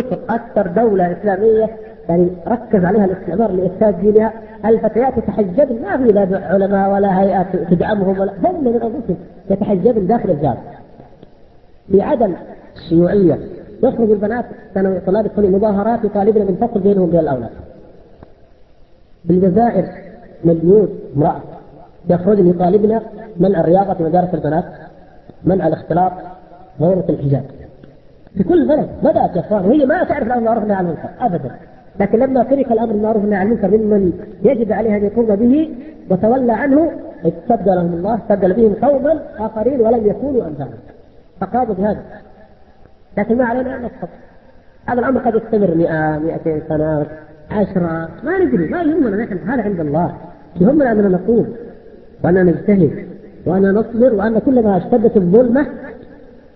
مصر أكثر دولة إسلامية يعني ركز عليها الاستعمار لافساد دينها. الفتيات يتحجبن؟ ما في لا علماء ولا هيئات تدعمهم ولا هم من انفسهم يتحجبن داخل الجامعة في عدم الشيوعيه يخرج البنات كانوا طلاب يدخلون مظاهرات يطالبن بالفصل بينهم وبين الأولاد. بالجزائر مليون امرأة يخرجن يطالبن منع الرياضة في مدارس البنات منع الاختلاط غيرة الحجاب. في كل بلد بدات يا اخوان وهي ما تعرف الأمر بالمعروف والنهي عن المنكر ابدا. لكن لما ترك الأمر بالمعروف والنهي عن المنكر ممن يجب عليه أن يقوم به وتولى عنه استبدلهم الله استبدل بهم قوما آخرين ولم يكونوا أمثالهم. فقاموا بهذا. لكن ما علينا أن نسقط. هذا الأمر قد يستمر 100 200 سنة عشرة ما ندري ما يهمنا نحن هذا عند الله. يهمنا أننا نقوم وأننا نجتهد وأننا نصبر وأن كلما اشتدت الظلمة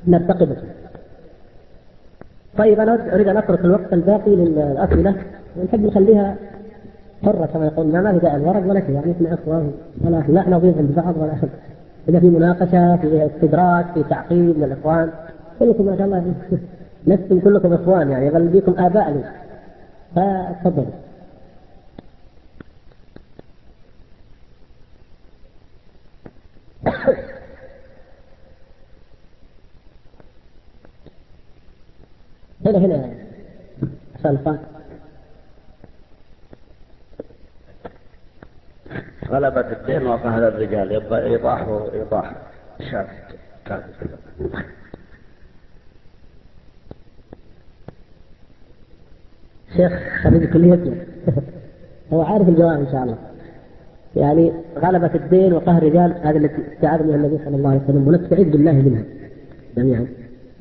نرتقي به طيب أنا أريد أن أترك الوقت الباقي للأسئلة ونحب نخليها حرة كما يقول ما في داعي الورق ولا شيء يعني إحنا اخوان ولا لا نضيف عند بعض ولا إذا في مناقشة في استدراك في تعقيب من الاخوان كلكم ما شاء الله لستم كلكم إخوان يعني بل بكم آباء لي. فتفضلوا هنا هنا سلفان غلبة الدين وقهر الرجال يبقى إيضاح وإيضاح. شافي شيخ خريج كليتنا هو عارف الجواب إن شاء الله. يعني غلبة الدين وقهر الرجال هذه التي استعاذ منها النبي صلى الله عليه وسلم ونستعيذ بالله منها جميعا.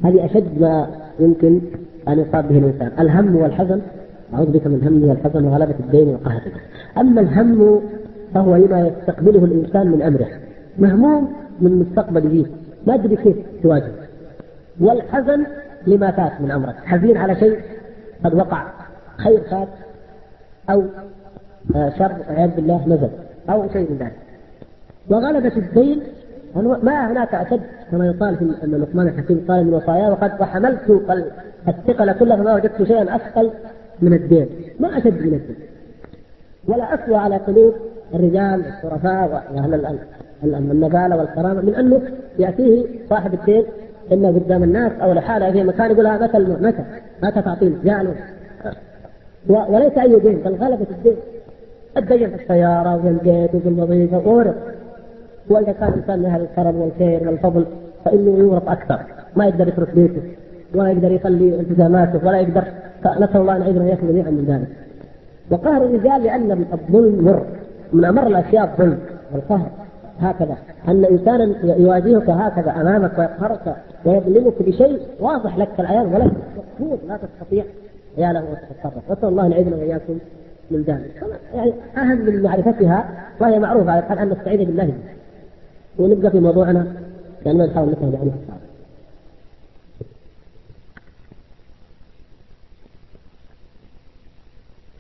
هذه أشد ما يمكن ان يصاب به الإنسان. الهم والحزن أعوذ بك من الهم والحزن وغلبة الدين وقهر الرجال أما الهم فهو لما يستقبله الإنسان من أمره. مهموم من مستقبل فيه ما أدري كيف تواجه. والحزن لما فات من امرك حزين على شيء قد وقع. خير فات أو شر والعياذ بالله نزل أو شيء من ذلك. وغلبة الدين ما هناك أشد كما يقال في أن لقمان الحكيم قال من وصاياه وقد وحملت الثقل كله فما وجدت شيئا أثقل من الدين. ما أشد من الدين. ولا اسوى على قلوب الرجال الشرفاء وأهل النباله والكرامة من أنه يأتيه صاحب الدين اما قدام الناس أو لحاله في مكان يقول هذا متى؟ متى متى تعطيني جعله وليس أي دين بل غلبة الدين. الدين في السيارة وفي البيت وفي الوظيفة وورث وإذا كان الإنسان من أهل الكرم والخير والفضل فإنه يورث أكثر. ما يقدر يترك بيته. ولا يقدر يخلي التزاماته ولا يقدر نسال الله أن يعيذنا اياكم جميعا من ذلك. وقهر الرجال لأن الظلم مر من أمر الأشياء الظلم والقهر هكذا. أن انسانا يواجهك هكذا أمامك ويقهرك ويظلمك بشيء واضح لك العيان ولك مقصود لا تستطيع يا له وتتصرف نسأل الله أن يعيذنا وإياكم من ذلك. يعني أهم من معرفتها وهي معروفة على أن نستعيذ بالله ونبقى في موضوعنا ما نحاول نفهم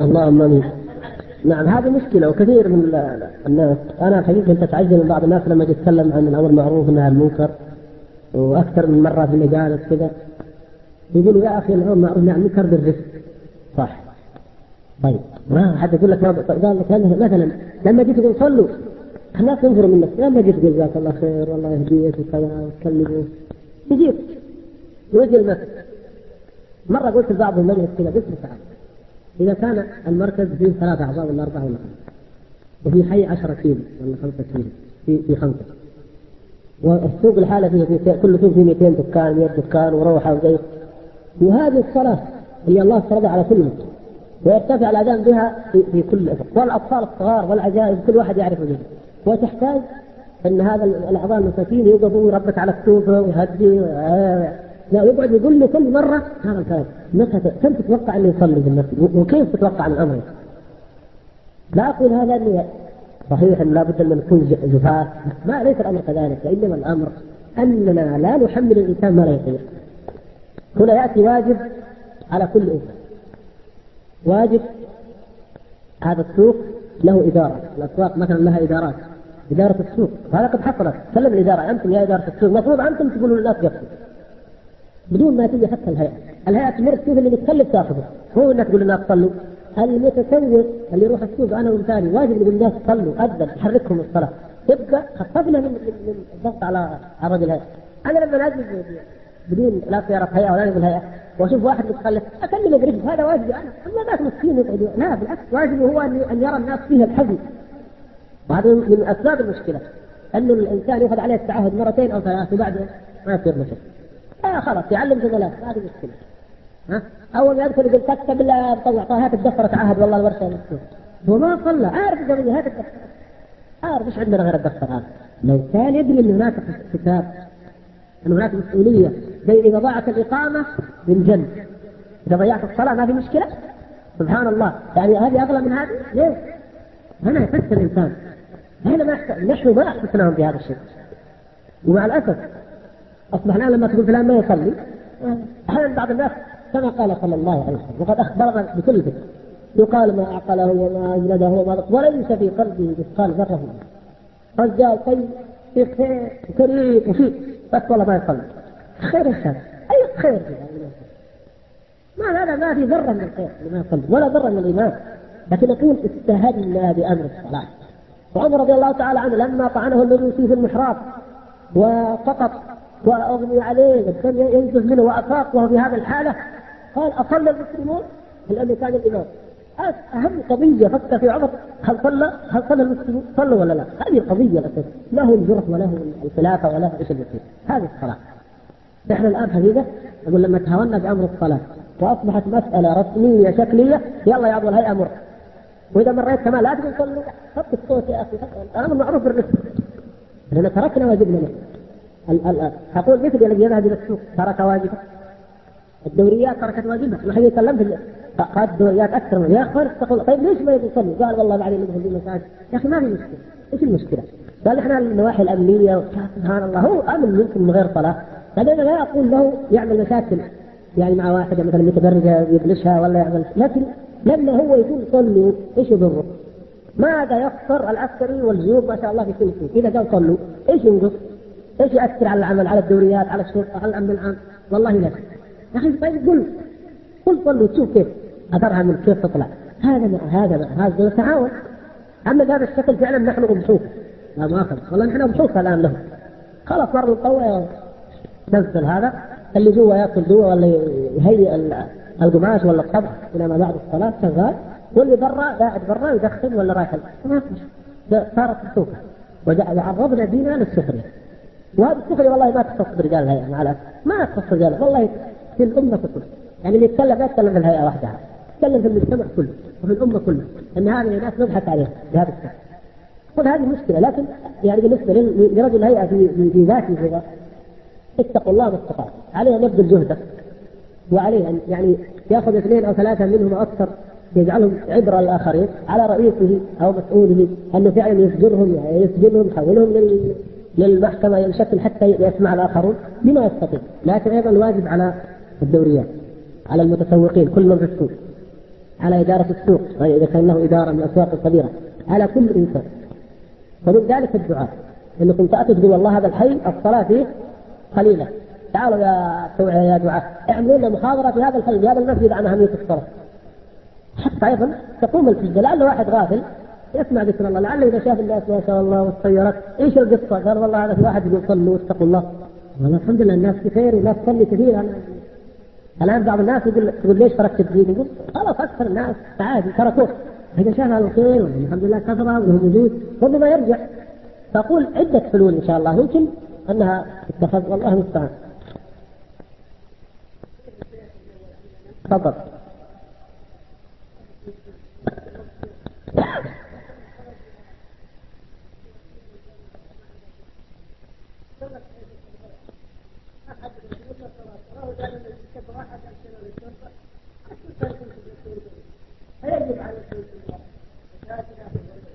اللهم امين نعم هذه مشكلة وكثير من الناس. أنا الحقيقة كنت أتعجب من بعض الناس لما أجي أتكلم عن الأمر المعروف والنهي عن المنكر وأكثر من مرة في المجالس كذا. يقولوا يا أخي الأمر المعروف عن المنكر بالرفق صح. طيب. ما حد يقول لك ما قال لك مثلا لما جيت تقول صلوا. الناس ينظروا منك لما جيت تقول جزاك الله خير والله يهديك وكذا وتكلمه يجيك المسجد. مرة قلت لبعض المجلس كذا قلت تعال. إذا كان المركز فيه ثلاثة أعضاء ولا أربعة ولا خمسة. وفي حي عشرة كيلو ولا خمسة كيلو. في في خمسة. والسوق الحالة فيه في كل سوق فيه 200 دكان 100 دكان وروحة وزي وهذه الصلاة اللي الله افترضها على كل مسلم. ويرتفع الأذان بها في, في كل أفق والأطفال الصغار والعجائز كل واحد يعرف ذلك وتحتاج أن هذا الأعضاء المساكين يوقفوا يربط على السوفة ويهدي. لا يقعد يقول له كل مرة هذا الكلام. متى كم تتوقع أنه يصلي في المسجد؟ وكيف تتوقع أمره لا أقول هذا أنه صحيح أن لابد أن نكون جفاة ما ليس الأمر كذلك وإنما الأمر أننا لا نحمل الإنسان ما لا يطيق. هنا يأتي واجب على كل إنسان واجب هذا السوق له إدارة. الأسواق مثلا لها إدارات. إدارة السوق. هذا قد حصلت. سلم الإدارة. أنتم يا إدارة السوق. المفروض أنتم تقولوا للناس قفوا بدون ما تجي حتى الهيئة. الهيئة تمر تشوف اللي متكلف تاخذه. هو إنك تقول للناس صلوا. المتسوق اللي يروح السوق أنا وثاني واجب نقول للناس صلوا. اذن حركهم الصلاة. تبقى خففنا من الضغط على على الرجل هذا. أنا لما اجلس بدون لا سيارة هيئة ولا نقول هيئة وأشوف واحد متخلف اكلمه برفق هذا واجبي أنا. أما ناس مسكين يقعدوا لا بالعكس واجبي هو أن يرى الناس فيها الحزن. وهذا من أسباب المشكلة انه الإنسان ياخذ عليه التعهد مرتين أو ثلاث وبعدين ما يصير مشكله آه خلاص يعلم زملاء هذه مشكلة. ها؟ أول ما يدخل يقول كتب لا طلع هات الدفتر تعهد والله الورشة مكتوب. هو ما صلى عارف قبل هات الدفتر. عارف إيش عندنا غير الدفتر هذا؟ لو كان يدري إن هناك حساب إن هناك مسؤولية زي إذا ضاعت الإقامة من جن إذا ضيعت الصلاة ما في مشكلة؟ سبحان الله. يعني هذه أغلى من هذه؟ ليه؟ هنا يحس الإنسان. إحنا ما نحن ما احسسناهم بهذا الشيء ومع الأسف أصبح الآن لما تقول فلان ما يصلي أحيانا بعض الناس كما قال صلى الله عليه وسلم وقد أخبرنا بكل ذكر. يقال ما عقله وما اجلده وما وليس في قلبه مثقال ذرة. رجال طيب في خير وكريم وفي بس والله ما يصلي. خير إيش أي خير ما هذا ما في ذرة من الخير لما يصلي ولا ذرة من الإيمان. لكن نقول استهدنا بأمر الصلاة. وعمر رضي الله تعالى عنه لما طعنه المجوسي في المحراب وسقط وأغمي عليه والدم ينزف منه وأفاق وهو في هذه الحالة قال اصلى المسلمون لأنه كان الإمام. أهم قضية فكر في عمر هل صلى هل صلى المسلمون؟ صلوا ولا لا؟ هذه القضية الاساسيه له الجرح وله الخلافة وله إيش اللي هذه الصلاة. نحن الآن حقيقه نقول لما تهاونا بامر الصلاة وأصبحت مسألة رسمية شكلية يلا يا عضو الهيئة مر. وإذا مريت كمان لا تقول صلوا خط الصوت يا أخي. الامر معروف بالرسم. لأن تركنا واجبنا تقول مثل الذي يذهب إلى السوق ترك واجبه. الدوريات تركت واجبها. نحن نتكلم في قاد الدوريات أكثر من يا اخوان تقول طيب ليش ما يصلي؟ قال والله بعدين ندخل في المساجد يا أخي ما في مشكلة. إيش المشكلة؟ قال إحنا النواحي الأمنية سبحان الله. هو آمن يمكن من غير صلاة. بعدين أنا لا أقول له يعمل مشاكل. يعني مع واحدة مثلا متبرجه يبلشها ولا يعمل. لكن لما هو يقول صلوا إيش يضره؟ ماذا يخسر العسكري والجيوب ما شاء الله في كل شيء؟ إذا قال صلوا إيش ينقص؟ إيش يأثر على العمل على الدوريات على الشرطة على الأمن العام؟ والله لا. يا أخي طيب قل. قل صلوا تشوف كيف. اثرها من كيف تطلع. هذا مع هذا مع هذا نتعاون أما بهذا الشكل فعلا نحن اضحوك لا مؤاخذة والله نحن اضحوك الآن له خلاص مر القوة تنزل هذا. اللي جوا يأكل جوا ولا يهيئ القماش ولا الطبخ إلى ما بعد الصلاة شغال. واللي برا قاعد برا يدخن ولا رايح صارت مسوكه وعرضنا ديننا للسخريه وهذه السخريه والله ما تخص برجال الهيئة مع الاسف ما تخص رجال والله في الأمة كلها. يعني اللي يتكلم لا يتكلم في الهيئة وحدها. يتكلم في المجتمع كله وفي الأمة كلها. إن هذه الناس نضحك عليها بهذا الشكل. قل هذه مشكلة لكن يعني بالنسبة لرجل الهيئة في في ذاته اتقوا الله ما استطعتم عليه أن يبذل جهده. وعليه ان يعني ياخذ اثنين أو ثلاثة منهم أو أكثر يجعلهم عبره للاخرين على رئيسه أو مسؤوله أنه فعلا يسجنهم يسجنهم يحولهم للمحكمة ينشكل حتى يسمع الآخرون بما يستطيع. لكن أيضا الواجب على الدوريات على المتسوقين كل من في السوق على إدارة السوق إذا كان له إدارة من الأسواق الكبيرة على كل إنسان. ومن ذلك الدعاء إنكم تأتوا تقول والله هذا الحي الصلاة فيه قليلة. تعالوا يا يا دعاء اعملوا لنا محاضره في هذا الحي في هذا المسجد عن أهمية الصلاة. حتى أيضا تقوم الفجه لعل واحد غافل يسمع ذكر الله لعله إذا شاف الناس ما شاء الله والسيارات إيش القصة؟ قال والله هذا في واحد يقول صلوا واتقوا الله. والله الحمد لله الناس بخير والناس تصلي كثير. أنا الآن بعض الناس يقول تقول ليش تركت الدين؟ يقول خلاص أكثر الناس عادي تركوه. إذا شاف هذا الخير الحمد لله كثرة وله وجود ربما يرجع. فأقول عدة حلول إن شاء الله يمكن أنها اتخذ والله المستعان. تفضل فيجب على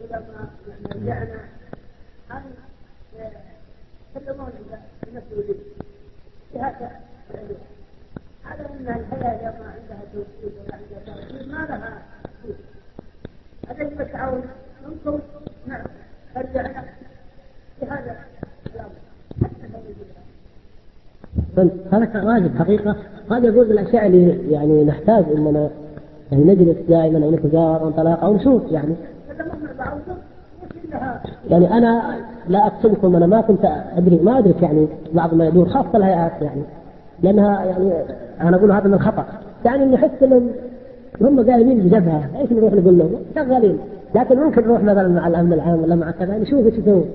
العلماء مرجعنا ان يتكلمون بمسؤوليه بهذا على ان الحياة اليوم عندها توحيد وعندها توحيد ما لها هذا يجب التعاون منكم نعم رجعنا بهذا الامر هذا واجب حقيقة. قد يقول بالأشياء اللي يعني نحتاج أننا يعني نجلس دائما أو نتجاوب انطلاق أو نشوف يعني. يعني أنا لا أقسمكم أنا ما كنت أدري ما أدرك يعني بعض ما يدور خاصة الهيئات يعني. لأنها يعني أنا أقول هذا من الخطأ يعني نحس أنهم هم قايمين بجبهة. إيش نروح نقول لهم؟ شغالين. لكن ممكن نروح مثلا مع الأمن العام ولا مع كذا نشوف إيش يسوون.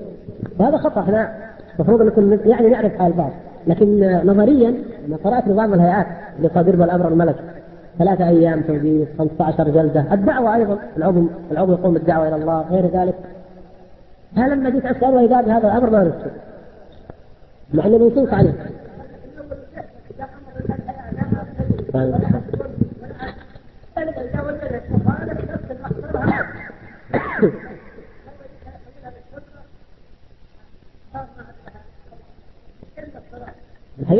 وهذا خطأ. إحنا المفروض نكون يعني نعرف حال بعض. لكن نظريا أنا قرات بعض الهيئات اللي صادر بالامر الملك ثلاثة أيام توجيه 15 جلدة الدعوة أيضا العضو العضو يقوم بالدعوة إلى الله غير ذلك. هل لما جيت أسأل وإذا بهذا الأمر ما نفسه مع أنه منصوص عليه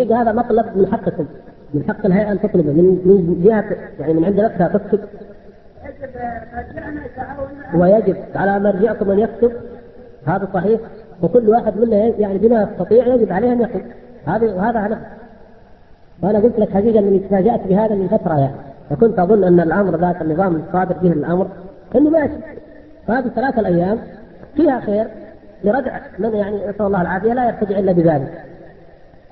الحقيقة هذا مطلب من حقكم من حق الهيئة أن تطلبه من من جهة يعني من عند نفسها تكتب. ويجب على مرجعكم أن يكتب هذا صحيح. وكل واحد منا يعني بما يستطيع يجب عليه أن يكتب. هذا وهذا هدف وأنا قلت لك حقيقة أني تفاجأت بهذا من فترة يعني. وكنت أظن أن الأمر ذاك النظام الصادر به الأمر أنه ماشي. فهذه الثلاثة الأيام فيها خير لردع من يعني نسأل الله العافية لا يرتجع إلا بذلك.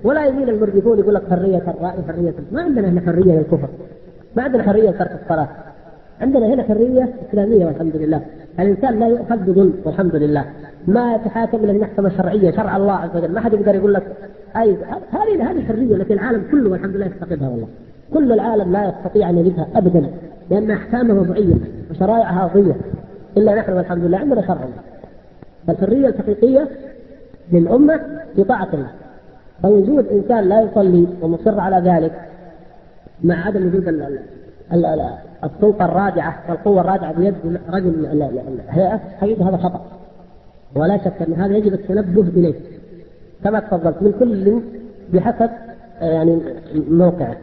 ولا يمين المرجفون يقول لك حرية الرأي حرية ما عندنا هنا حرية للكفر. ما عندنا حرية لترك الصلاة. عندنا هنا حرية إسلامية والحمد لله. الإنسان لا يؤخذ بظلم والحمد لله. ما يتحاكم إلى المحكمة الشرعية شرع الله عز وجل. ما حد يقدر يقول لك أي هذه هذه الحرية التي العالم كله والحمد لله يفتقدها والله. كل العالم لا يستطيع أن يجدها أبدا لأن أحكامه وضعية وشرائعها وضعية إلا نحن والحمد لله عندنا شرع الله. فالحرية الحقيقية للأمة في طاعة الله. فوجود انسان لا يصلي ومصر على ذلك مع عدم وجود السلطة الراجعة والقوه الراجعة بيد رجل الهيئه حقيقة هذا خطأ. ولا شك أن هذا يجب التنبه إليه. كما تفضلت من كل بحسب يعني موقعه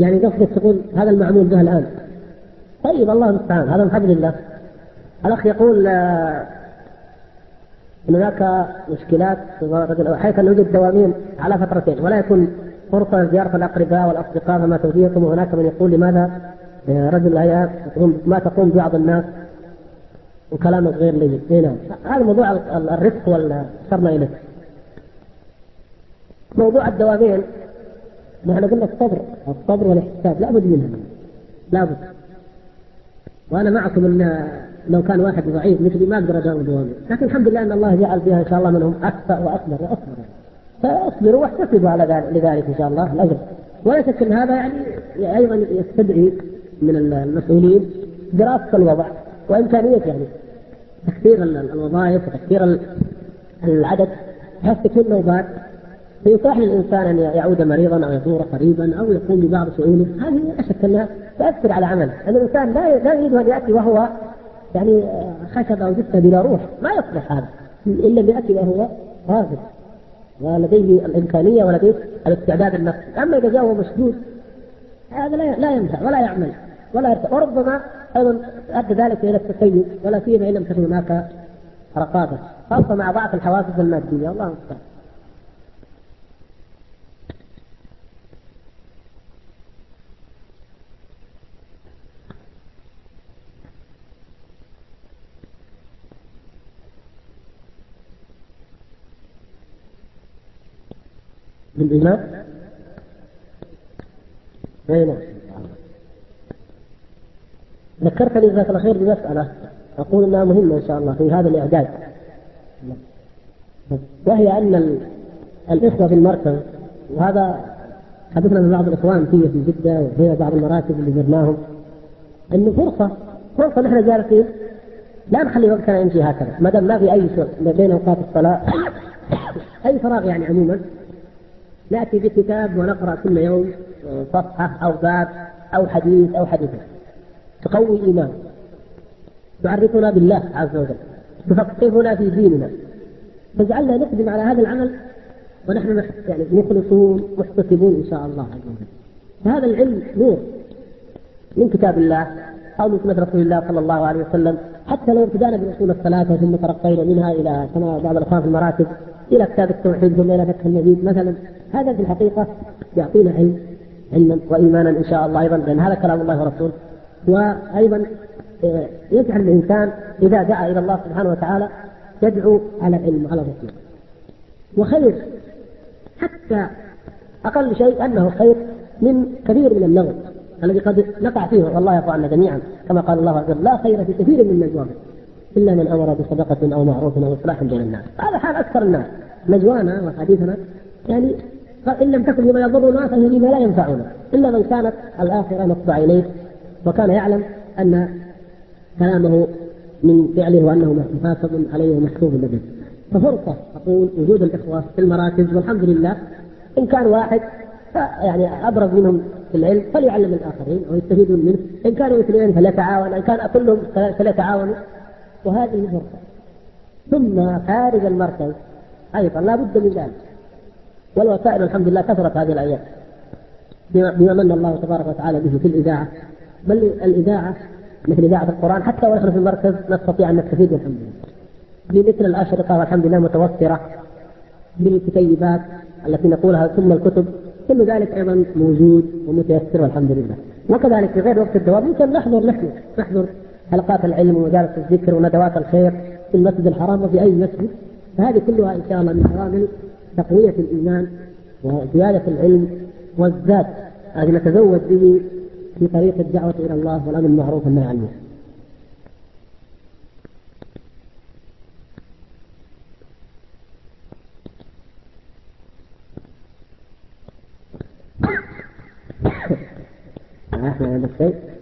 يعني قصدك تقول هذا المعمول به الآن. طيب الله المستعان. هذا من فضل الله الأخ يقول آه، هناك مشكلات حيث أن يوجد دوامين على فترتين ولا يكون فرصة لزيارة الأقرباء والأصدقاء فما توجيهكم. وهناك من يقول لماذا آه، رجل الهيئات ما تقوم بعض الناس وكلامك غير لي؟ اي نعم. هذا موضوع الرفق والشرنا اليه موضوع الدوامين نحن قلنا الصبر الصبر والاحتساب لابد منها. لابد. وأنا معكم إن لو كان واحد ضعيف مثلي ما أقدر اداوم دوامي لكن الحمد لله إن الله جعل فيها إن شاء الله منهم أكثر وأكبر واصبر فأصبروا واحتسبوا على ذلك لذلك إن شاء الله الأجر. ولا شك إن هذا يعني أيضا يستدعي من المسؤولين دراسة الوضع وإمكانية يعني تكثير الوظائف وتكثير العدد. بحيث تكون نوبات فيصح للانسان أن يعود مريضا أو يزور قريبا أو يقوم ببعض شؤونه هذه لا شك أنها تاثر على عمله، أن الإنسان لا لا يريد أن يأتي وهو يعني خشب أو جثه بلا روح، ما يصلح هذا إلا أن يأتي وهو راغب ولديه الإمكانية ولديه الاستعداد النفسي، أما إذا جاء وهو مشدود هذا لا لا ينفع ولا يعمل ولا يرتاح. وربما أيضا أدى ذلك إلى التسيب ولا سيما إن لم تكن هناك رقابة خاصة مع ضعف الحوافز المادية. الله المستعان. بالإيمان أي نعم. ذكرتني جزاك الله خير بمسألة. أقول أنها مهمة إن شاء الله في هذا الإعداد. وهي أن الإخوة في المركز وهذا حدثنا من بعض الإخوان فيه في جدة وفي بعض المراكز اللي زرناهم أنه فرصة فرصة نحن جالسين لا نخلي وقتنا يمشي هكذا ما دام ما في أي شيء بين أوقات الصلاة أي فراغ يعني عموما. نأتي بكتاب ونقرأ كل يوم صفحة أو باب أو حديث أو حديثين تقوي إيمان تعرفنا بالله عز وجل. تفقهنا في ديننا. فاجعلنا نقدم على هذا العمل ونحن يعني مخلصون محتسبون إن شاء الله عز وجل. فهذا العلم نور من كتاب الله أو من سنة رسول الله صلى الله عليه وسلم حتى لو ابتدأنا باصول الثلاثه ثم ترقينا منها إلى كما بعض الأخوان في المراكز إلى كتاب التوحيد ثم إلى فتح المجيد مثلا. هذا في الحقيقة يعطينا علم علما وايمانا إن شاء الله أيضا لأن هذا كلام الله ورسوله. وأيضا آه، يجعل الإنسان إذا دعا إلى الله سبحانه وتعالى يدعو على علم وعلى بصيره وخير حتى أقل شيء أنه خير من كثير من اللغو الذي قد نقع فيه والله يعفو عنا جميعا كما قال الله عز وجل لا خير في كثير من نجواهم. إلا من أمر بصدقة أو معروف أو إصلاح بين الناس هذا حال أكثر الناس. نجوانا وحديثنا يعني ان لم تكن بما يضرنا فهي بما لا ينفعنا إلا من كانت الآخرة نصب عينيه وكان يعلم أن كلامه من فعله وأنه محاسب عليه ومحسوب لديه ففرصة أقول وجود الإخوة في المراكز والحمد لله إن كان واحد يعني أبرز منهم في العلم فليعلم الآخرين ويستفيدون منه. إن كانوا اثنين فليتعاون إن كان كلهم فليتعاونوا. وهذه فرصه ثم خارج المركز. أيضا لا بد من ذلك. والوسائل الحمد لله كثرت هذه الأيام. بما من الله تبارك وتعالى به في الإذاعة. بل الإذاعة مثل إذاعة القرآن حتى ونحن في المركز نستطيع أن نستفيد والحمد لله. بمثل الأشرطة والحمد لله متوفره بالكتيبات التي نقولها ثم الكتب. كل ذلك أيضا موجود ومتيسر والحمد لله. وكذلك في غير وقت الدوام ممكن نحضر نحن نحضر حلقات العلم ومجالس الذكر وندوات الخير في المسجد الحرام وفي أي مسجد؟ فهذه كلها إن شاء الله من عوامل تقوية الإيمان وزيادة العلم والزاد الذي نتزود به في طريق الدعوة إلى الله والامر بالمعروف والنهي عن المنكر إحنا عندك شيء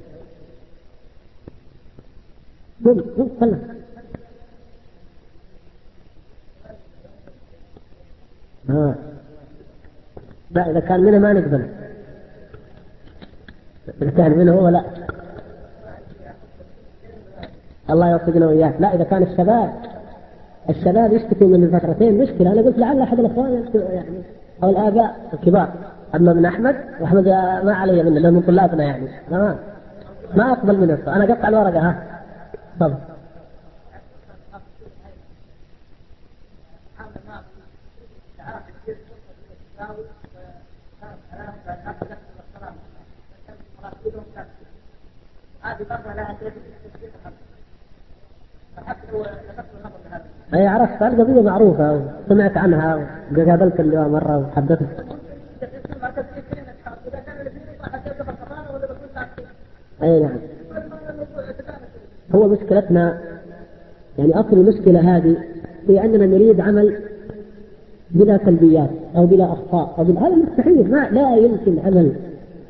قم قم خلنا ها. لا إذا كان منه ما نقبل. إذا كان منه هو لا. الله يوفقنا وإياك. لا إذا كان الشباب الشباب يشتكوا من الفترتين مشكلة. أنا قلت لعل أحد الإخوان يعني أو الآباء الكبار. أما ابن أحمد واحمد ما علي منه لأنه من طلابنا يعني. تمام؟ ما أقبل منه. أنا قطع الورقة ها. تفضل. أي عرفت؟ القضية معروفة سمعت عنها قابلت اللواء مرة وحدثت. أي نعم. مشكلتنا. يعني أصل المشكلة هذه هي أننا نريد عمل بلا سلبيات أو بلا أخطاء. أو بلا هذا مستحيل. ما لا يمكن عمل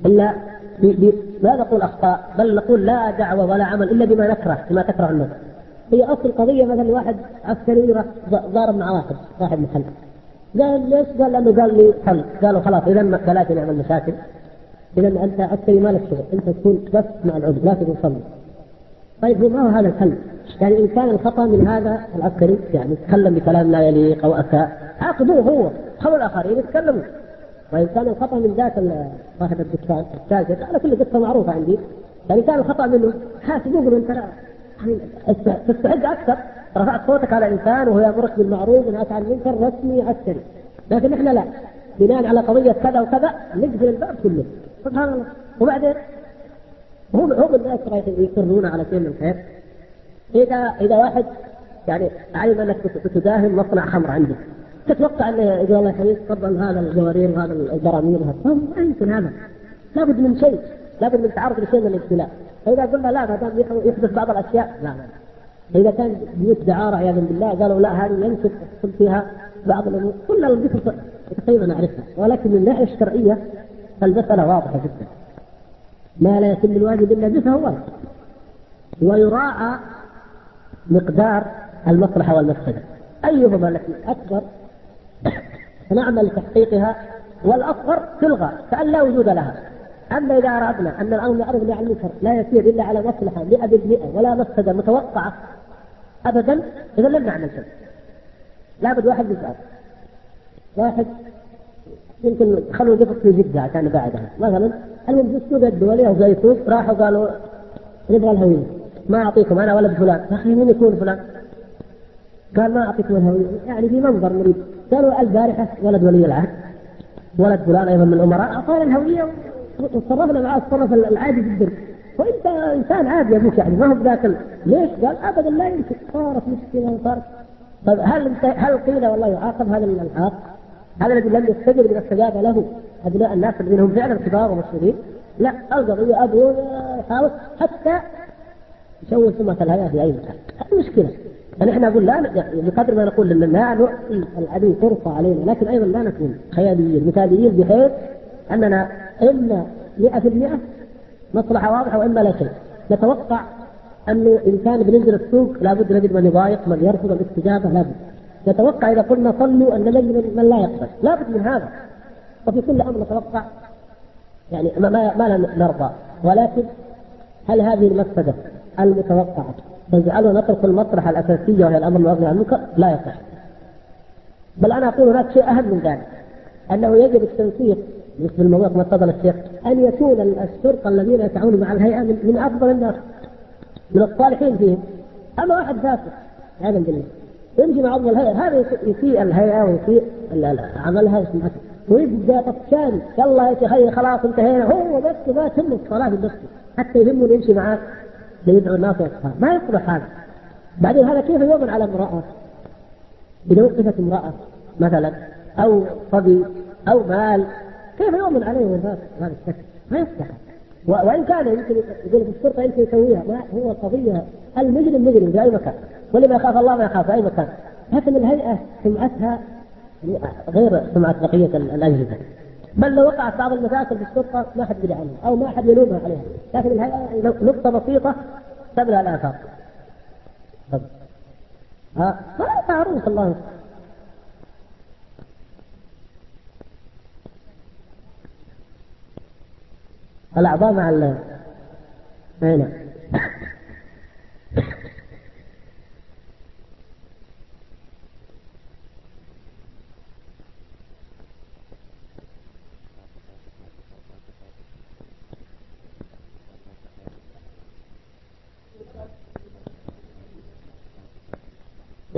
إلا ب... ب... لا نقول أخطاء بل نقول لا دعوة ولا عمل إلا بما نكره بما تكره النفس هي أصل قضية مثلا واحد عسكري راح ضارب مع واحد صاحب محل. قال ليش؟ قال لأنه قال لي حل. قالوا خلاص اذا بلاش نعمل مشاكل. اذا أنت عسكري ما لك شغل. أنت تكون بس مع العضو لا تكون صلي. طيب ما هو هذا الحل يعني إن كان الخطأ من هذا العسكري يعني تكلم بكلام لا يليق أو اساء عاقبوه هو خلوا الآخرين يتكلموا. وإن كان الخطأ من ذات صاحب الدكان التاجر على كل قصة معروفة عندي. يعني كان الخطأ منه حاسبوه قولوا أنت يعني تستعد أكثر. رفعت صوتك على إنسان وهو يأمرك بالمعروف ونهاك عن المنكر رسمي عسكري. لكن إحنا لا. بناء على قضية كذا وكذا نقفل الباب كله. سبحان الله. وبعدين؟ هم هم الناس يصرون على شيء من الخير. إذا إذا واحد يعني علم أنك بتداهم مصنع خمر عندك. تتوقع أنه يقول الله يحييك تفضل هذا الجوارير وهذا البراميل وهذا. ما يمكن هذا. لابد من شيء. لابد من تعرض لشيء من الابتلاء. فإذا قلنا لا ما دام يحدث بعض الأشياء لا لا. فاذا كان بيوت دعاره عياذا بالله قالوا لا هذه يمكن تحصل فيها بعض الأمور. كل القصص تقريبا نعرفها ولكن من الناحية الشرعية المسألة واضحة جدا. ما لا يتم الواجب إلا به فهو واجب. ويراعى مقدار المصلحة والمفسدة. أيهما التي أكبر نعمل لتحقيقها والأصغر تلغى كان لا وجود لها. أما إذا اردنا أن الأمر يعرض عن المنكر لا يسير إلا على مصلحة 100% ولا مفسدة متوقعة ابدا اذا لن نعمل شيء لابد واحد يسال واحد يمكن خلوا قطط في جدة عشان بعدها. مثلا المهم في السوق الدولي أو زي سوق راحوا قالوا نبغى الهوية. ما أعطيكم أنا ولد فلان يا أخي مين يكون فلان؟ قال ما أعطيكم الهوية. يعني في منظر نريد قالوا البارحة ولد ولي العهد. ولد فلان أيضا من الأمراء. أعطانا الهوية وتصرفنا معاه التصرف العادي جدا وإنت إنسان عادي أبوك يعني ما هو ذاك ليش؟ قال ابدا لا يمكن. صارت مشكلة صارت طيب هل هل قيل والله يعاقب هذا العاق؟ هذا الذي لم يستجب لما استجاب له. ابناء الناس الذين هم فعلا كبار ومسؤولين لا القضية أبو يحاول حتى يسوي سمعه الهيئه في أي مكان. هذه مشكله يعني إحنا نقول لا بقدر ما نقول لا نعطي العدو فرصة علينا لكن أيضا لا نكون خياليين مثاليين بحيث أننا إما 100% مصلحة واضحة وإما لا شيء. نتوقع انه ان كان بننزل السوق لابد نجد من يضايق من يرفض الاستجابة لابد نتوقع إذا قلنا صلوا أن نجد من لا يقبل. لابد من هذا. وفي كل أمر نتوقع يعني ما, ما, نرضى. ولكن هل هذه المفسدة المتوقعة تجعلنا نترك المصلحه الاساسيه وهي الأمر المعروف عن المنكر؟ لا يصح. بل أنا أقول هناك شيء أهم من ذلك أنه يجب التنسيق بالنسبة للموضوع كما تفضل الشيخ أن يكون الشرطه الذين يتعاونون مع الهيئة من, أفضل الناس من الصالحين فيهم. أما واحد فاسد هذا بالله يمشي مع عضو الهيئة هذا يسيء الهيئة ويسيء عملها وسمعتها ويبدا طفشان يلا يا شيخ خلاص انتهينا. هو بس ما تهمه الصلاة في نفسه حتى يهمه يمشي معاه ليدعو الناس ما يصلح هذا. بعدين هذا كيف يؤمن على امرأة؟ إذا وقفت امرأة مثلا أو صبي أو مال كيف يؤمن عليه هذا الشكل؟ ما يصلح. وإن كان يمكن يقول في الشرطة يمكن يسويها. ما هو قضية. المجرم مجرم في أي مكان. ولما يخاف الله ما يخاف في أي مكان. لكن الهيئة سمعتها غير سمعه بقية الاجهزه بل لو وقعت بعض المشاكل في الشرطه ما حد يدري عنها أو ما حد يلومها عليها. لكن الهيئة نقطة بسيطة تبلغ الافاق ها معروف الله؟ الأعضاء مع ال نعم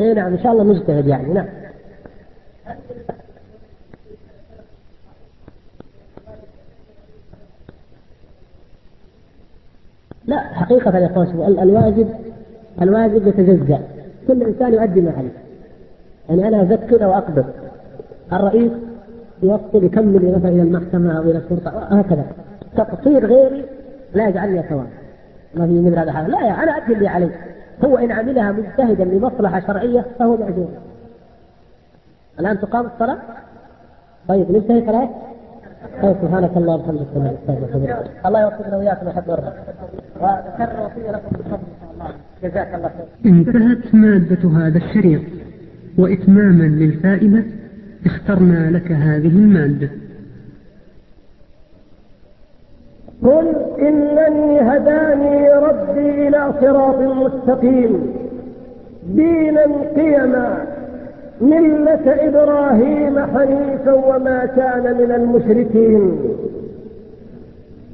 اي نعم إن شاء الله مجتهد يعني نعم. لا حقيقة يا اخوان الواجب الواجب يتجزأ. كل إنسان يؤدي ما عليه يعني أنا أذكر أو اقبض الرئيس يوصل يكمل مثلا إلى المحكمة أو إلى الشرطة هكذا تقصير غيري لا يجعلني ثواب ما في مثل هذا لا يا أنا أدي اللي علي. هو إن عملها مجتهدا لمصلحة شرعية فهو مأجور. الآن تقام الصلاة؟ طيب ننتهي صلاة طيب سبحانك الله وبحمدك الله يوفقنا وياكم ويحب ويرضى وذكر وصية لكم بالفضل إن شاء الله. جزاك الله خير. انتهت مادة هذا الشريط وإتماما للفائدة اخترنا لك هذه المادة. قل إنني هداني ربي إلى صراط مستقيم. دينا قيما ملة إبراهيم حنيفا وما كان من المشركين.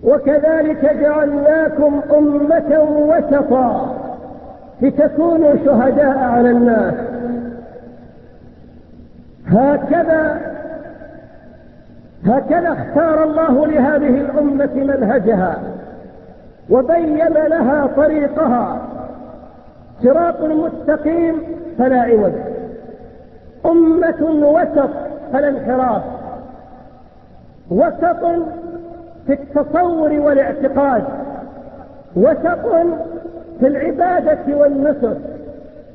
وكذلك جعلناكم أمة وسطا لتكونوا شهداء على الناس. هكذا هكذا اختار الله لهذه الأمة منهجها وبين لها طريقها. صراط مستقيم فلا عوج. أمة وسط فلا انحراف. وسط في التصور والاعتقاد. وسط في العبادة والنصر.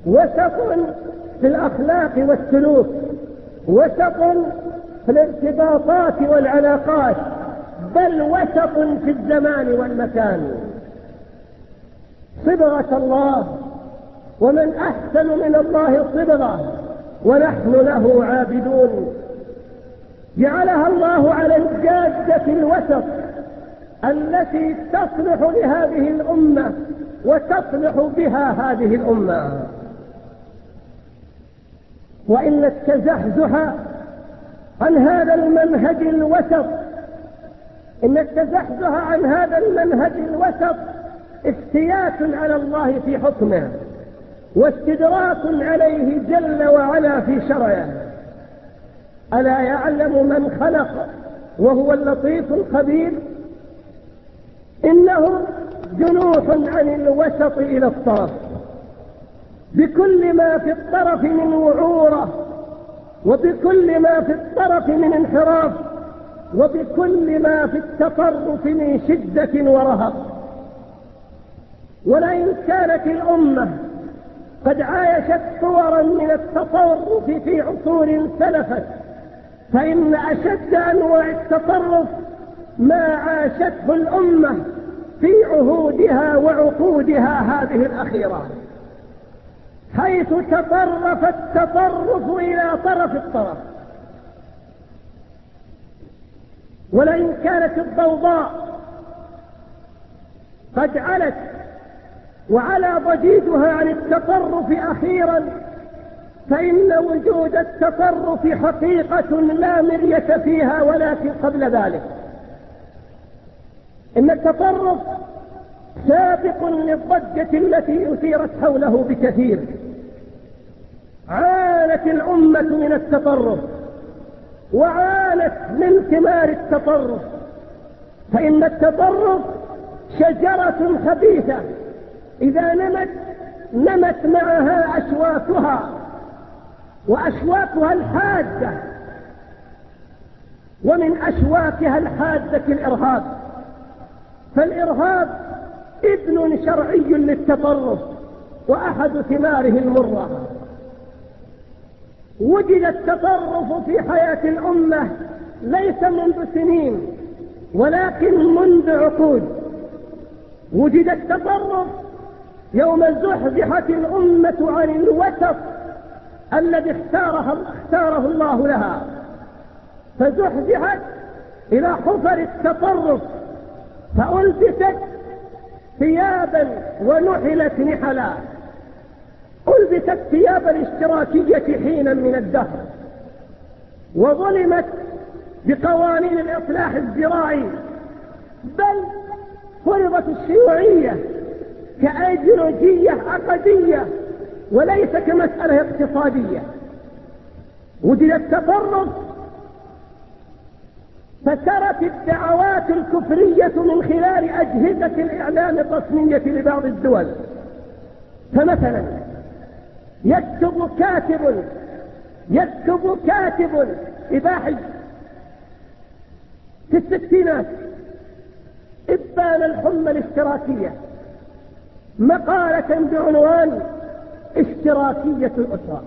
وسط في الأخلاق والسلوك. وسط الارتباطات والعلاقات بل وسط في الزمان والمكان. صبغة الله ومن أحسن من الله صبغة ونحن له عابدون. جعلها الله على الجادة الوسط التي تصلح لهذه الأمة وتصلح بها هذه الأمة. وإن التزحزح عن هذا المنهج الوسط. إن التزحزح عن هذا المنهج الوسط افتيات على الله في حكمه واستدراك عليه جل وعلا في شرعه. ألا يعلم من خلق وهو اللطيف الخبير؟ إنه جنوح عن الوسط إلى الطرف. بكل ما في الطرف من وعورة وبكل ما في الطرف من انحراف وبكل ما في التطرف من شدة ورهق. ولئن كانت الأمة قد عايشت صورا من التطرف في عصور سلفت فإن أشد أنواع التطرف ما عاشته الأمة في عهودها وعقودها هذه الأخيرة. حيث تطرف التطرف إلى طرف الطرف. ولئن كانت الضوضاء قد علت وعلى ضجيجها عن التطرف أخيرا فإن وجود التطرف حقيقة لا مرية فيها ولكن قبل ذلك. إن التطرف سابق للضجة التي أثيرت حوله بكثير. عانت الأمة من التطرف وعانت من ثمار التطرف فإن التطرف شجرة خبيثة إذا نمت نمت معها أشواكها وأشواكها الحادة ومن أشواكها الحادة الإرهاب فالإرهاب ابن شرعي للتطرف وأحد ثماره المرة. وجد التطرف في حياة الأمة ليس منذ سنين ولكن منذ عقود. وجد التطرف يوم زحزحت الأمة عن الوسط الذي اختاره, اختاره الله لها. فزحزحت إلى حفر التطرف فألبست ثيابا ونحلت نحلا. ألبست ثياب الاشتراكية حينا من الدهر وظلمت بقوانين الإصلاح الزراعي بل فرضت الشيوعية كأيديولوجية عقدية وليس كمسألة اقتصادية. وجد التطرف فسرت الدعوات الكفرية من خلال أجهزة الإعلام الرسمية لبعض الدول. فمثلا يكتب كاتب يكتب كاتب إباحي. في الستينات إبان الحمى الاشتراكية مقالة بعنوان اشتراكية الأسرة.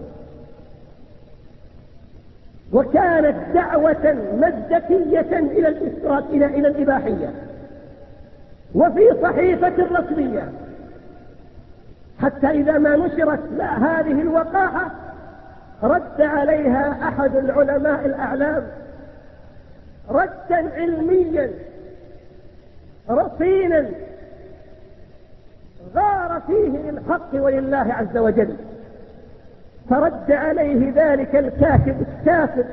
وكانت دعوة مزدكية إلى الاشتراك إلى إلى الإباحية. وفي صحيفة رسمية حتى إذا ما نشرت هذه الوقاحة رد عليها أحد العلماء الأعلام ردا علميا رصينا غار فيه للحق ولله عز وجل. فرد عليه ذلك الكاتب السافر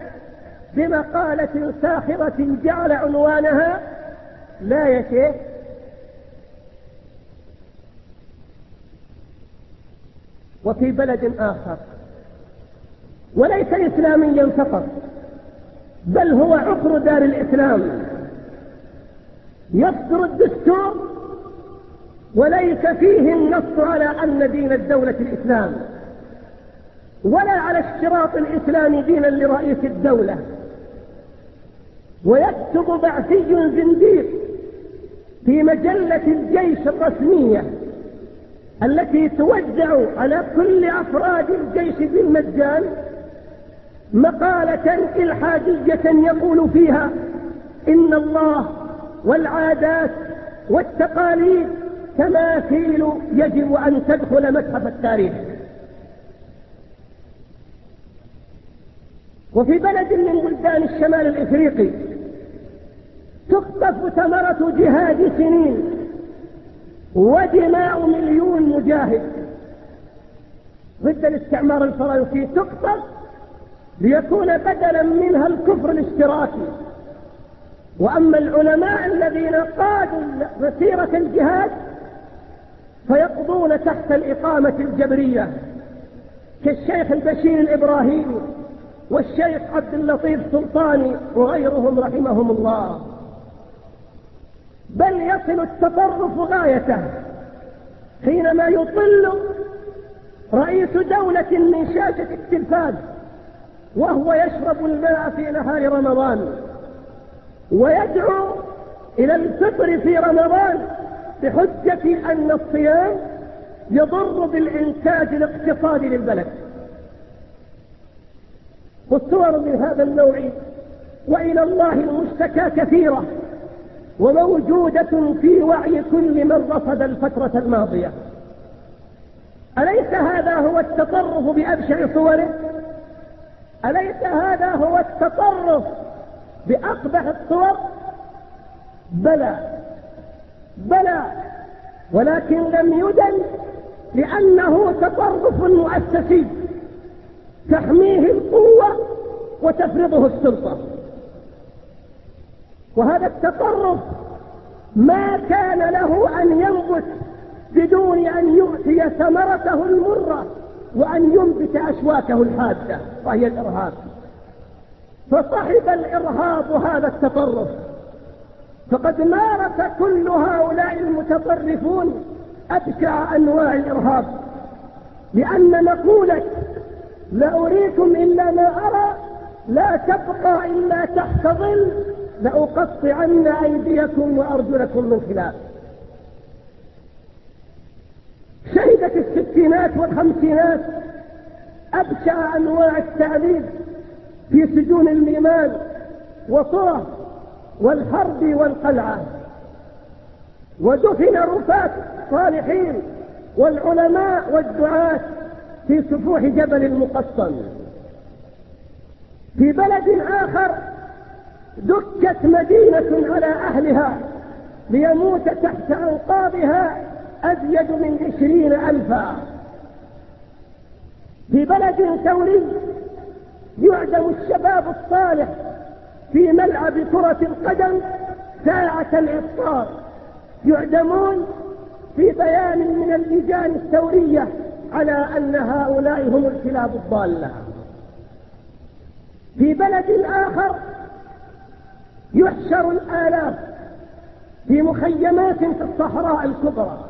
بمقالة ساخرة جعل عنوانها لا يا شيخ وفي بلد آخر. وليس إسلاميا فقط بل هو عقر دار الإسلام. يصدر الدستور وليس فيه النص على أن دين الدولة الإسلام ولا على اشتراط الإسلام دينا لرئيس الدولة. ويكتب بعثي زنديق في مجلة الجيش الرسمية. التي توزع على كل أفراد الجيش بالمجان مقالة إلحادية يقول فيها إن الله والعادات والتقاليد تماثيل يجب أن تدخل متحف التاريخ. وفي بلد من بلدان الشمال الإفريقي تخطف ثمرة جهاد سنين ودماء مليون مجاهد. ضد الاستعمار الفرنسي تقطف ليكون بدلا منها الكفر الاشتراكي. وأما العلماء الذين قادوا مسيرة الجهاد فيقضون تحت الإقامة الجبرية كالشيخ البشير الإبراهيمي والشيخ عبد اللطيف سلطاني وغيرهم رحمهم الله. بل يصل التطرف غايته حينما يطل رئيس دولة من شاشة التلفاز وهو يشرب الماء في نهار رمضان ويدعو إلى الفطر في رمضان بحجة أن الصيام يضر بالإنتاج الاقتصادي للبلد. والصور من هذا النوع وإلى الله المشتكى كثيرة. وموجودة في وعي كل من رصد الفترة الماضية. أليس هذا هو التطرف بأبشع صوره؟ أليس هذا هو التطرف بأقبح الصور؟ بلى بلى. ولكن لم يدن لأنه تطرف مؤسسي. تحميه القوة وتفرضه السلطة. وهذا التطرف ما كان له أن ينبت بدون أن يؤتي ثمرته المرة وأن ينبت أشواكه الحادة وهي الإرهاب. فصحب الإرهاب هذا التطرف فقد مارس كل هؤلاء المتطرفون أبشع أنواع الإرهاب. لأن مقولة لا أريكم إلا ما أرى لا تبقى إلا تحت ظل لأقطعن أيديكم وأرجلكم من خلاف. شهدت الستينات والخمسينات أبشع أنواع التعذيب في سجون الإيمان وطرة والحرب والقلعة. ودفن رفات صالحين والعلماء والدعاة في سفوح جبل المقطم في بلد آخر دكت مدينة على أهلها ليموت تحت أنقاضها أزيد من عشرين ألفا. في بلد ثوري يعدم الشباب الصالح في ملعب كرة القدم ساعة الإفطار. يعدمون في بيان من اللجان الثورية على أن هؤلاء هم الكلاب الضالة. في بلد آخر يحشر الآلاف في مخيمات في الصحراء الكبرى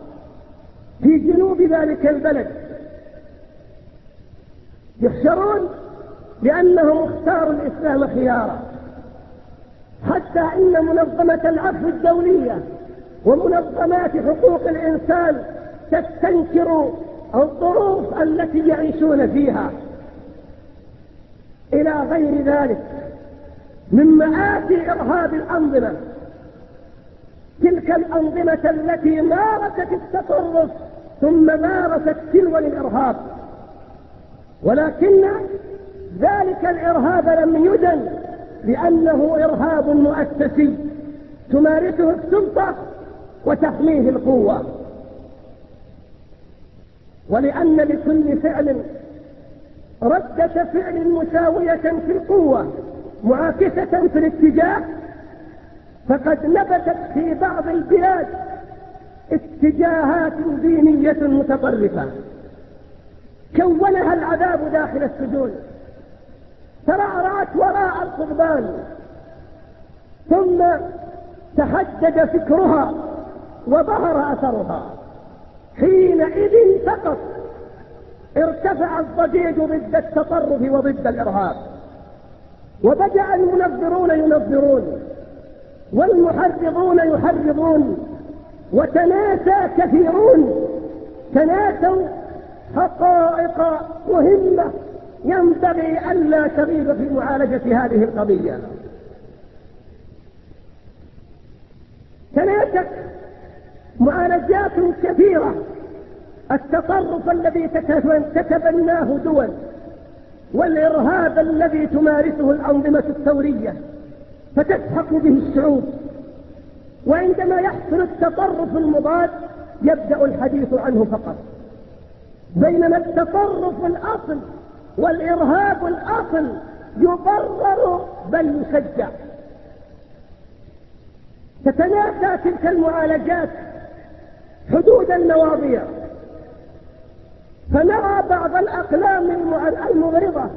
في جنوب ذلك البلد. يحشرون لأنهم اختاروا الإسلام خيارا حتى إن منظمة العفو الدولية ومنظمات حقوق الإنسان تستنكر الظروف التي يعيشون فيها. إلى غير ذلك من مآتي إرهاب الأنظمة. تلك الأنظمة التي مارست التطرف ثم مارست تلو الإرهاب ولكن ذلك الإرهاب لم يدن لأنه إرهاب مؤسسي تمارسه السلطة وتحميه القوة. ولأن لكل فعل ردة فعل مساوية في القوة. معاكسة في الاتجاه فقد نبتت في بعض البلاد اتجاهات دينية متطرفة. كونها العذاب داخل السجون. ترعرعت وراء القضبان. ثم تحدد فكرها وظهر أثرها. حينئذ فقط ارتفع الضجيج ضد التطرف وضد الإرهاب. وبدأ المنظرون ينظرون والمحرضون يحرضون وتناسى كثيرون تناسوا حقائق مهمة ينبغي ألا تغيب في معالجة هذه القضية. تناست معالجات كثيرة التطرف الذي تتبناه دول. والإرهاب الذي تمارسه الأنظمة الثورية فتسحق به الشعوب وعندما يحصل التطرف المضاد يبدأ الحديث عنه فقط. بينما التطرف الأصل والإرهاب الأصل يبرر بل يشجع. تتناسى تلك المعالجات حدود المواضيع فنرى بعض الأقلام المغرضة.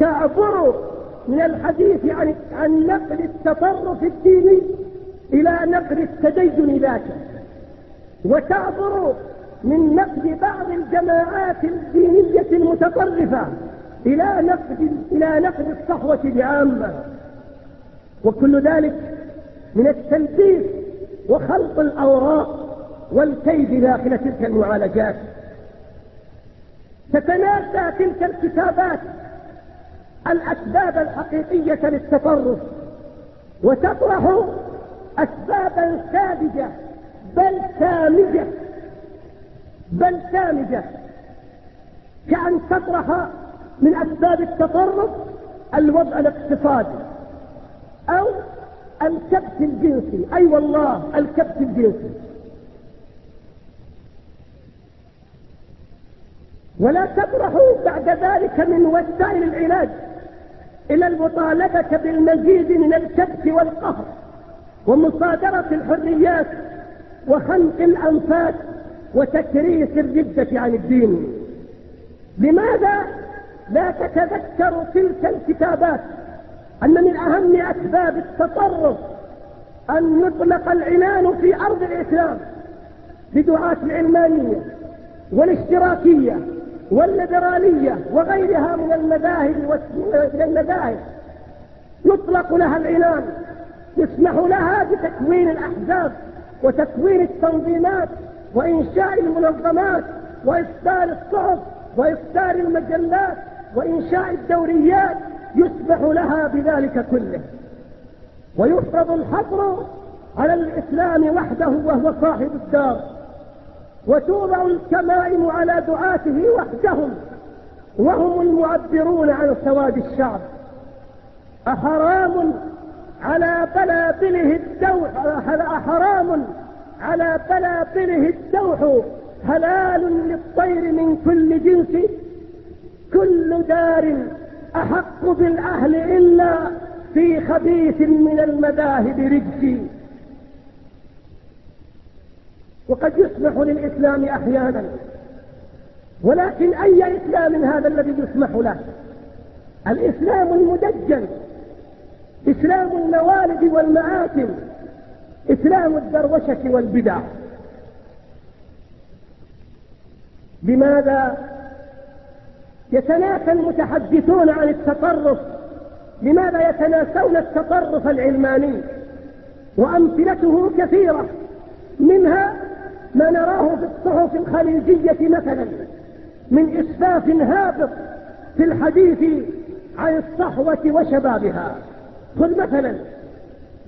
تعبر من الحديث عن عن نقل التطرف الديني إلى نقل التدين ذاته. وتعبر من نقد بعض الجماعات الدينية المتطرفة إلى نقد إلى نقد الصحوة بعامة. وكل ذلك من التلبيس وخلط الأوراق والكيد داخل تلك المعالجات. تتناسى تلك الكتابات الأسباب الحقيقية للتطرف وتطرح أسبابا ساذجة بل سامجة بل سامجة. كأن تطرح من أسباب التطرف الوضع الاقتصادي أو الكبت الجنسي. أي أيوة والله الكبت الجنسي. ولا تبرحوا بعد ذلك من وسائل العلاج إلى المطالبة بالمزيد من الكبت والقهر ومصادرة الحريات وخنق الأنفاس وتكريس الردة عن الدين. لماذا لا تتذكر تلك الكتابات أن من أهم أسباب التطرف أن يطلق العنان في أرض الإسلام بدعاة العلمانية والاشتراكية والليبرالية وغيرها من المذاهب من المذاهب يطلق لها العنان يسمح لها بتكوين الأحزاب وتكوين التنظيمات وإنشاء المنظمات وإصدار الصحف وإصدار المجلات وإنشاء الدوريات يسمح لها بذلك كله. ويفرض الحظر على الإسلام وحده وهو صاحب الدار. وتوضع الكمائم على دعاته وحدهم. وهم المعبرون عن سواد الشعب. أحرام على بلابله الدوح أحرام على بلابله الدوح. هلال للطير من كل جنس. كل دار أحق بالأهل إلا في خبيث من المذاهب رجسي. وقد يسمح للإسلام أحيانا. ولكن أي إسلام هذا الذي يسمح له؟ الإسلام المدجل إسلام الموالد والمآتم إسلام الدروشة والبدع. لماذا؟ يتناسى المتحدثون عن التطرف. لماذا يتناسون التطرف العلماني؟ وأمثلته كثيرة. منها ما نراه في الصحف الخليجية مثلا من إسفاف هابط في الحديث عن الصحوة وشبابها. خذ مثلا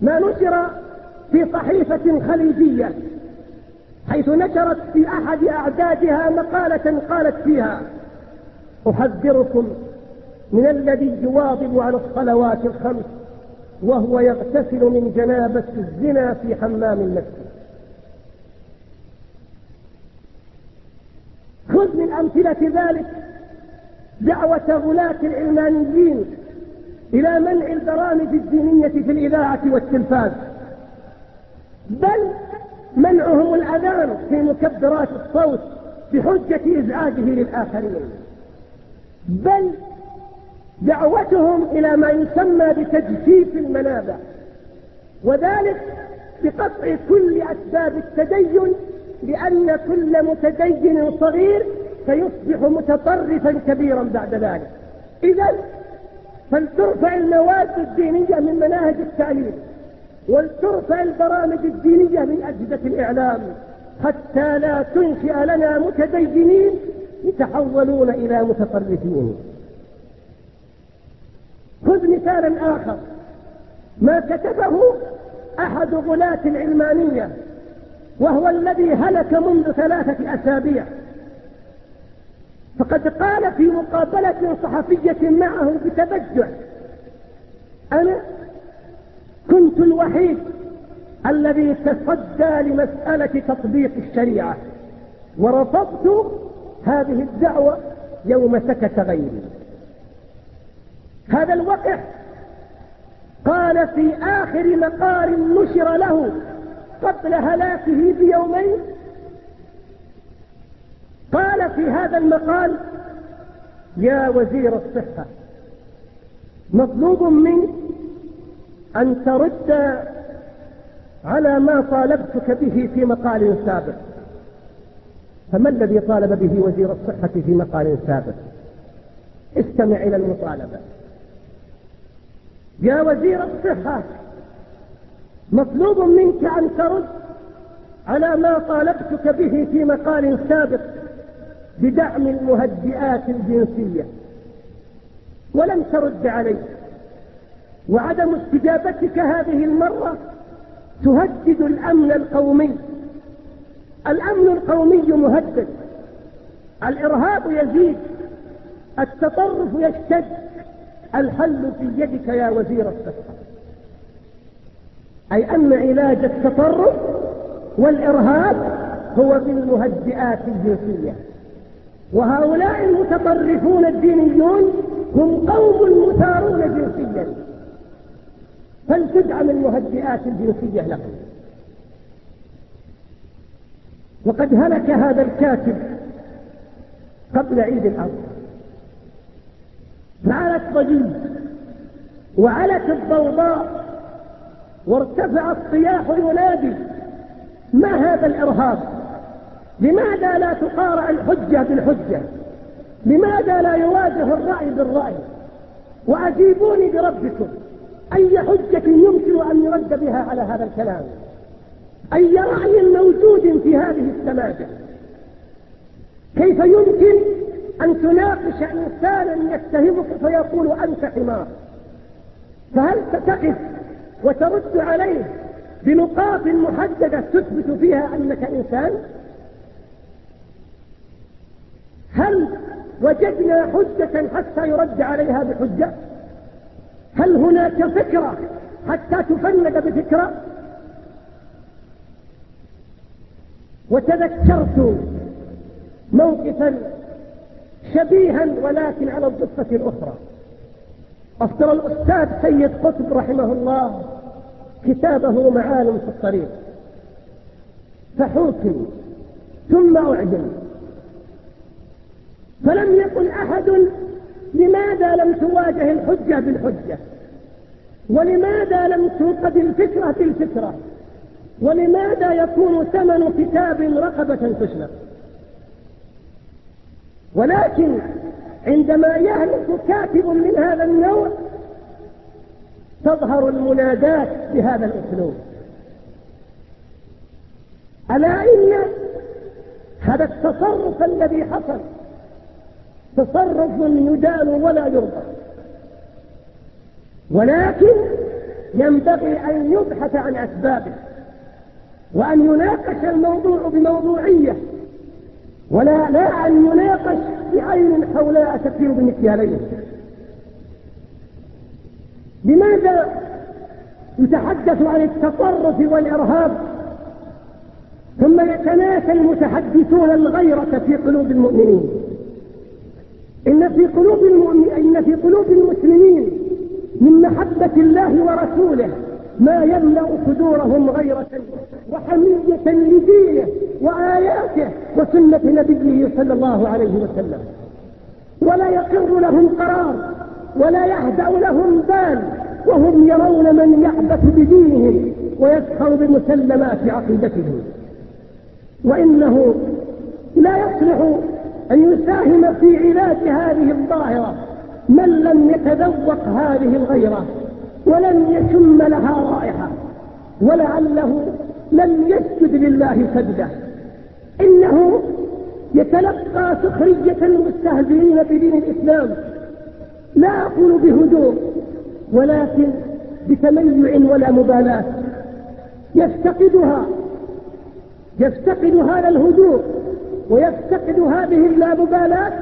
ما نشر في صحيفة خليجية حيث نشرت في أحد أعدادها مقالة قالت فيها أحذركم من الذي يواظب على الصلوات الخمس وهو يغتسل من جنابة الزنا في حمام المسجد. خذ من أمثلة ذلك دعوة غلاة العلمانيين إلى منع البرامج الدينية في الإذاعة والتلفاز. بل منعهم الأذان في مكبرات الصوت بحجة إزعاجه للآخرين. بل دعوتهم إلى ما يسمى بتجفيف المنابع وذلك بقطع كل أسباب التدين لأن كل متدين صغير سيصبح متطرفا كبيرا بعد ذلك. إذا فلترفع المواد الدينية من مناهج التعليم ولترفع البرامج الدينية من أجهزة الإعلام حتى لا تنشئ لنا متدينين يتحولون إلى متطرفين. خذ مثالا آخر. ما كتبه أحد غلاة العلمانية وهو الذي هلك منذ ثلاثة أسابيع. فقد قال في مقابلة صحفية معه بتبجع أنا كنت الوحيد الذي تصدى لمسألة تطبيق الشريعة ورفضت هذه الدعوة يوم سكت غيري. هذا الوقع قال في آخر مقال نشر له قبل هلاكه بيومين؟ قال في هذا المقال يا وزير الصحة مطلوب منك أن ترد على ما طالبتك به في مقال سابق. فما الذي طالب به وزير الصحة في مقال سابق؟ استمع إلى المطالبة. يا وزير الصحة مطلوب منك أن ترد على ما طالبتك به في مقال سابق بدعم المهدئات الجنسية. ولم ترد عليه. وعدم استجابتك هذه المرة تهدد الأمن القومي. الأمن القومي مهدد. الإرهاب يزيد. التطرف يشتد. الحل في يدك يا وزير الصحة. أي أن علاج التطرف والإرهاب هو بالمهدئات الجنسية. وهؤلاء المتطرفون الدينيون هم قوم مثارون جنسيا. فلتدعم المهدئات الجنسية لهم وقد هلك هذا الكاتب قبل عيد الأضحى. فعلت ضجيج وعلت الضوضاء وارتفع الصياح ينادي ما هذا الإرهاب؟ لماذا لا تقارع الحجة بالحجة؟ لماذا لا يواجه الرأي بالرأي؟ وأجيبوني بربكم. أي حجة يمكن أن يرد بها على هذا الكلام؟ أي رأي موجود في هذه السماجة؟ كيف يمكن أن تناقش إنسانا يتهمك فيقول أنت حمار؟ فهل ستقف وترد عليه بنقاط محددة تثبت فيها أنك إنسان؟ هل وجدنا حجة حتى يرد عليها بحجة؟ هل هناك فكرة حتى تفند بفكرة؟ وتذكرت موقفا شبيها ولكن على الضفة الأخرى. أصدر الأستاذ سيد قطب رحمه الله كتابه معالم في الطريق. فحوكم ثم أعجم. فلم يقل أحد لماذا لم تواجه الحجة بالحجة؟ ولماذا لم توقد الفكرة بالفكرة؟ ولماذا يكون ثمن كتاب رقبة تشلق؟ ولكن عندما يهلك كاتب من هذا النوع تظهر المنادات بهذا الأسلوب. ألا إن هذا التصرف الذي حصل تصرف يدان ولا يرضى. ولكن ينبغي أن يبحث عن أسبابه وأن يناقش الموضوع بموضوعية ولا لا أن يناقش بعين حولاء تسير بمكيالين لماذا يتحدث عن التطرف والإرهاب؟ ثم يتناسى المتحدثون الغيرة في قلوب المؤمنين. إن في قلوب المؤمنين إن في قلوب المسلمين من محبة الله ورسوله ما يملأ صدورهم غيرة وحمية لدينه وآياته وسنة نبيه صلى الله عليه وسلم. ولا يقر لهم قرار ولا يهدأ لهم بال وهم يرون من يعبث بدينهم ويسخر بمسلمات عقيدتهم وإنه لا يصلح أن يساهم في علاج هذه الظاهرة من لم يتذوق هذه الغيرة. ولم يشم لها رائحة ولعله لم يسجد لله سجدة. إنه يتلقى سخرية المستهزئين بدين الإسلام. لا أقول بهدوء ولكن بتميع ولا مبالاة. يفتقدها يفتقد هذا الهدوء ويفتقد هذه اللامبالاة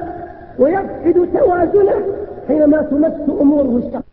ويفقد توازنه حينما تمس أموره الشخصية